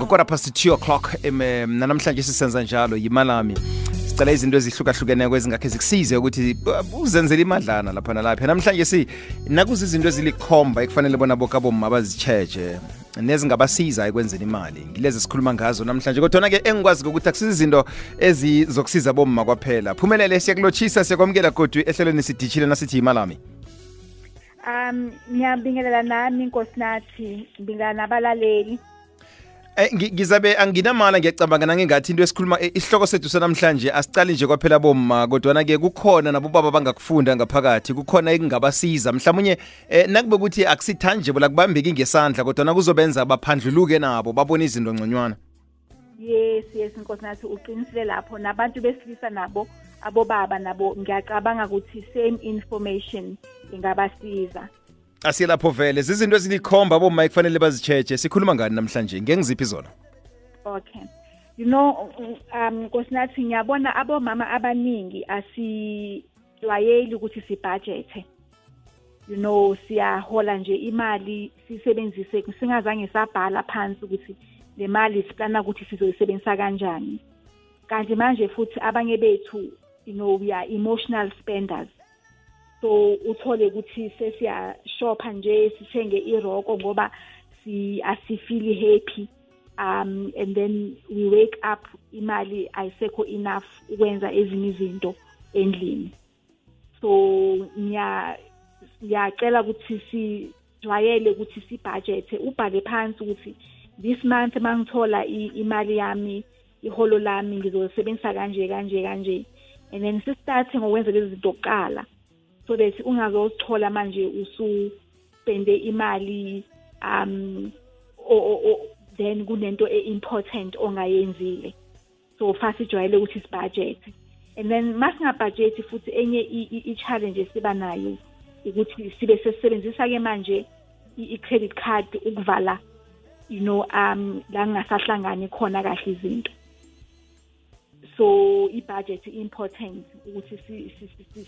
ngokora past 2 o'clock namhlanje sisenza njalo yimalami. Sicela izinto ezihlukahlukeneko ezingakhe zikusize ukuthi uzenzele imadlana lapha nalapha. Namhlanje si nakuza izinto ezilikhomba ekufanele bona bokabomma bazitsheje nezingabasiza ekwenzeni imali. Ngilezi sikhuluma ngazo namhlanje kodwa-ke engikwazi ukuthi akusiza izinto ezizokusiza bomma kwaphela. Phumelele siyakulotshisa siyakwamukela godwi ehlelweni sidishile nasithi yimalami. Um ngiyabingelela nami inkosi nathi. Ngibingelela nabalaleli ngizabe anginamala ngiyacabanga nangengathi into esikhuluma eh, isihloko sethu sanamhlanje asicali nje kwaphela bomma kodwana ke kukhona nabo baba bangakufunda ngaphakathi kukhona ekungabasiza. Mhlawumnye eh, nakube ukuthi akusithangible akubambeki ngesandla kodwana kuzobenza baphandluluke nabo babone izinto ngconywana. Yes yes inkosi nathi uqinisile lapho. Nabantu besilisa nabo abobaba nabo ngiyacabanga ukuthi same information ingabasiza. Asiye lapho vele. Zizinto ezilikhomba aboma ekufanele bazitsheje sikhuluma ngani namhlanje? Ngengiziphi zona okay. You know um nkosinathi ngiyabona abomama abaningi asijwayeli ukuthi sibhajethe you know siyahola nje imali sisebenzise singazange sabhala phansi ukuthi le mali siplana ukuthi sizoyisebenzisa kanjani. Kanti manje futhi abanye bethu you know we are emotional spenders. So uthole ukuthi sesiyashopha nje sithenge iroko ngoba si asifili happy um and then we wake up imali ayisekho enough ukwenza ezinye izinto endlini. So ngiya ngiyacela ukuthi sijwayele ukuthi sibudget ubhale phansi ukuthi this month mangithola imali yami iholo lami ngizosebenzisa kanje kanje kanje. And then sisithathe ngokwenza lezi zinto kuqala. So that ungazozithola manje ususpende imali um then kunento e-important ongayenzile. So fast ijwayele ukuthi sibudget. And then masingabudget futhi enye i-challenge esiba nayo ukuthi sibe sesebenzisa-ke manje i-credit card ukuvala you know um la ngingasahlangani khona kahle izinto. So i-budget important ukuthi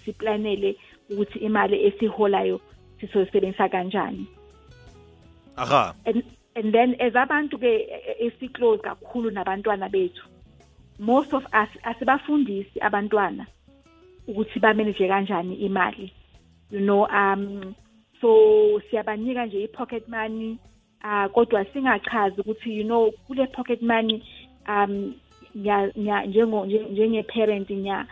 siplanele ukuthi imali esiholayo sizoyisebenzisa kanjani. Aha. And, then as abantu ke esiclose kakhulu nabantwana bethu most of us asibafundisi abantwana ukuthi bamanage kanjani imali. You know um so siyabanika nje i-pocket money uh kodwa singachazi ukuthi you know kule pocket money um njenge-parent nya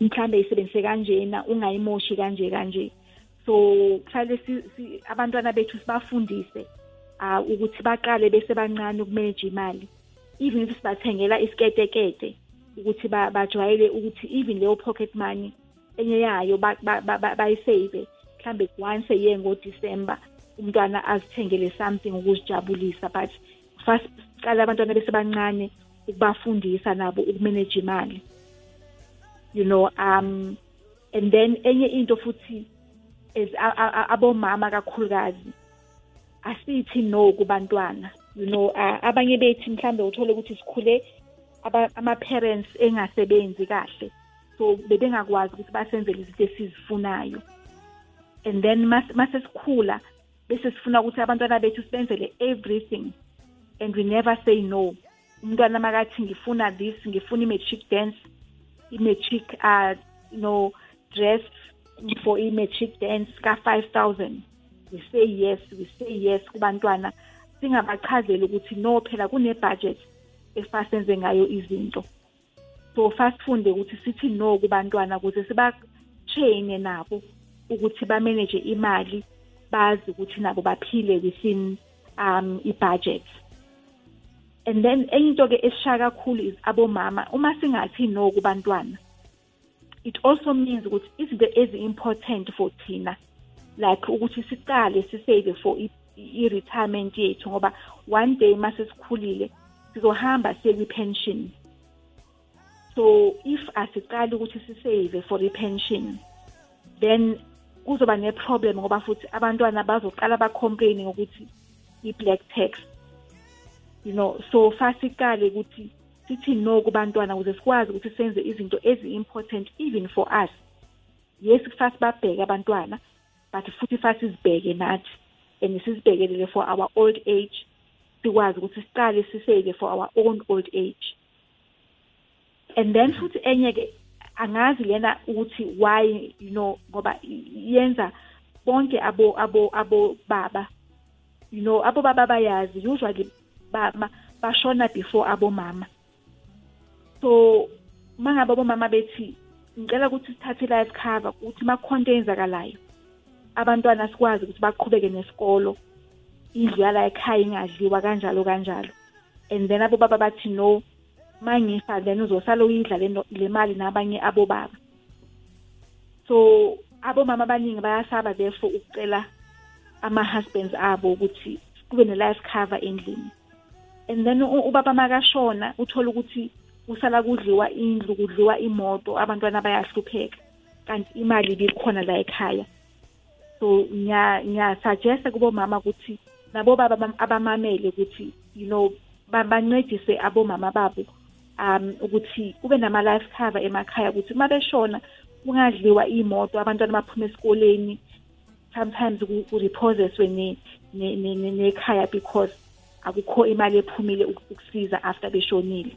mhlambe isebenzise kanjena ungayimoshi kanje kanje. So kufanele abantwana bethu sibafundise ukuthi baqale bese bancane ukumanage imali. Even if sibathengela isiketekete ukuthi bajwayele ukuthi even leyo pocket money enye yayo bayisave mhlambe once a year ngodisemba umntwana azithengele something ukuzijabulisa but first qala abantwana besebancane ukubafundisa nabo ukumanage imali. You know um and then enye into futhi is abomama kakhulukazi asithi no kubantwana. You know abanye bethi mhlambe uthole ukuthi sikhule ama-parents engasebenzi kahle. So bebengakwazi ukuthi basenzele izinto esizifunayo. And then mase sikhula bese sifuna ukuthi abantwana bethu sibenzele everything and we never say no. Umntwana makathi ngifuna this ngifuna i-matric dance i-matric uh you know dress for i-matric dance ka-five thousand. We say yes we say yes kubantwana. Singabachazeli ukuthi no phela kune-budget efasenze ngayo izinto. So fasifunde ukuthi sithi no kubantwana ukuze siba-traine nabo ukuthi bamanage imali bazi ukuthi nabo baphile within um i-budget. And then enye into ke esishaya kakhulu is abomama. Uma singathi no kubantwana it also means ukuthi izinto ezi-important for thina like ukuthi siqale sisave for i-retirement yethu ngoba one day mase sikhulile sizohamba siye kwi-pension. So if asiqali ukuthi sisave for i-pension then kuzoba ne-problem ngoba futhi abantwana bazoqala bacomplaine ngokuthi i-black tax. You know so fasiqale ukuthi sithi no kubantwana ukuze sikwazi ukuthi senze izinto ezi-important even for us. Yes fast babheke abantwana but futhi fast sizibheke nathi. And sizibhekelele for our old age sikwazi ukuthi siqale siseke for our own old age. And then futhi enye ke angazi lena ukuthi why you know ngoba yenza bonke abo abo abo baba you know abo baba bayazi. Usually bashona before abo mama so mangabe abo mama bethi ngicela ukuthi sithathe life cover ukuthi makukhonto eyenzakalayo abantwana sikwazi ukuthi baqhubeke nesikolo indlu yala ekhaya ingadliwa kanjalo kanjalo. And then abo baba bathi no mangifa then uzosala uyidla le mali nabanye abo baba so abo mama abaningi bayasaba therefore ukucela ama-husbands abo ukuthi kube ne-life cover endlini. And then ubaba makashona uthola ukuthi kusala kudliwa indlu kudliwa imoto abantwana bayahlupheka. Kanti imali ibikhona la ekhaya. So ngiyasuggesta kubomama ukuthi nabo baba abamamele ukuthi you know bancedise abomama babo um ukuthi kube nama-life cover emakhaya ukuthi uma beshona kungadliwa iy'moto abantwana baphume esikoleni sometimes kureposeswe nekhaya because akukho imali ephumile ukusiza after beshonile.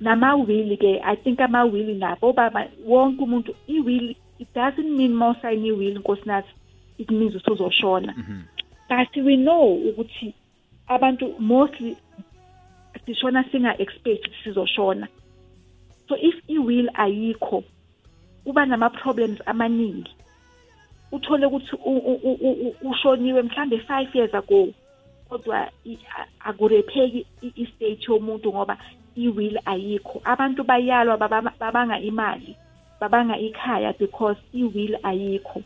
Nama-will ke i think ama-will nabo baba wonke umuntu i-will it doesn't mean more sign i-will nkosinathi it means usuzoshona. But we know ukuthi abantu mostly sishona singa-expect sizoshona. So if i-will ayikho kuba nama-problems amaningi uthole ukuthi ushoniwe mhlambe five years ago kodwa akurepheki i-state yomuntu ngoba i-will ayikho. Abantu bayalwa babanga imali babanga ikhaya because i-will ayikho.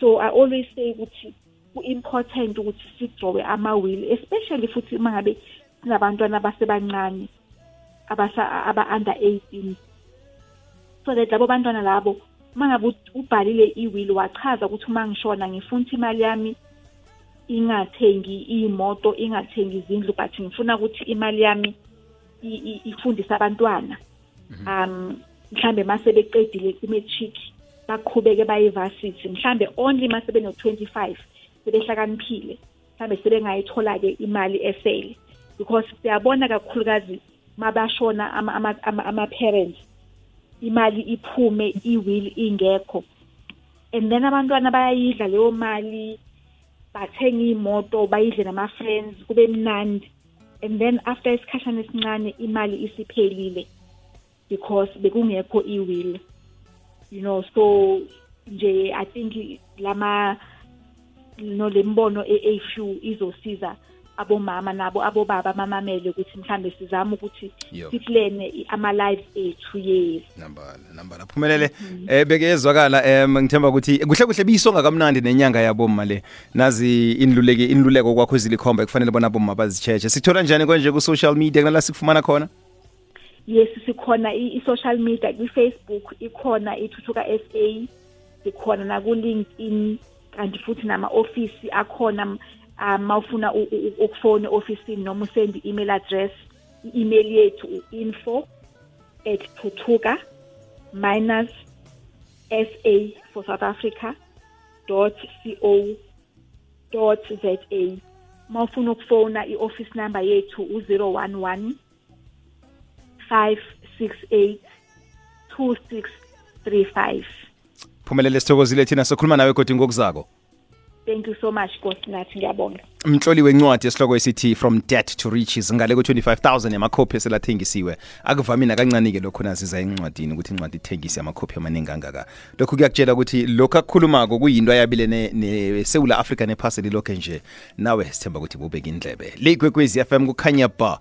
So i always say ukuthi ku-important ukuthi sidrowe ama-will especially futhi uma ngabe sinabantwana abasebancane aba-under 18 so that labo bantwana labo mangabe ubhalile i-will wachaza ukuthi uma ngishona ngifuna ukuthi imali yami ingathengi iy'moto ingathengi izindlu but ngifuna ukuthi imali yami ifundise abantwana. Um mhlambe mase beqedile i-matric baqhubeke baye-varsity mhlambe only mase beno-25 sebehlakaniphile mhlambe sebengayithola-ke imali esele because siyabona kakhulukazi mabashona ama-parents imali iphume i-will ingekho. And then abantwana bayayidla leyo mali bathenga iy'moto bayidle nama-friends kube mnandi. And then after isikhashana esincane imali isiphelile because bekungekho i-will you know. So nje i think lama no lembono e-few izosiza abomama nabo abobaba mamamele ukuthi mhlambe sizame ukuthi siplane ama-lives ethu yes. Nambala nambala. Phumelele eh bekezwakala em ngithemba ukuthi kuhle kuhle biyisonga kamnandi nenyanga yaboma le. Nazi inluleke inluleko kwakho ezilikhomba kufanele bona aboma bazicheche sithola njani konje ku social media kunala sikufumana khona? Yes sikhona i-social media kwi-facebook ikhona ithuthuka SA sikhona naku-linkedin kanti futhi nama-ofisi akhona um mawufuna ukufona ofisini noma usend i-email address i-email yethu info at thuthuka minus sa for south africa dot co dot za mawufuna ukufona i-office number yethu u-011 568 2635 phumelele sithokozile thina sokhuluma nawe kodwa ngokuzako thank you so much kosinathi ngiyabonga. Mhloli wencwadi esihloko esithi from debt to riches ngale ku-25000 yamakhophi eselathengisiwe. Akuvami nakancani-ke lokho naziza encwadini ukuthi incwadi ithengise amakhophi amaningi angaka. Lokhu kuyakutshela ukuthi lokhu akukhulumako kuyinto ayabile nesewula africa nephaseli lokhe nje. Nawe sithemba ukuthi bubeka indlebe. Le ikwekwezi FM kukhanya ba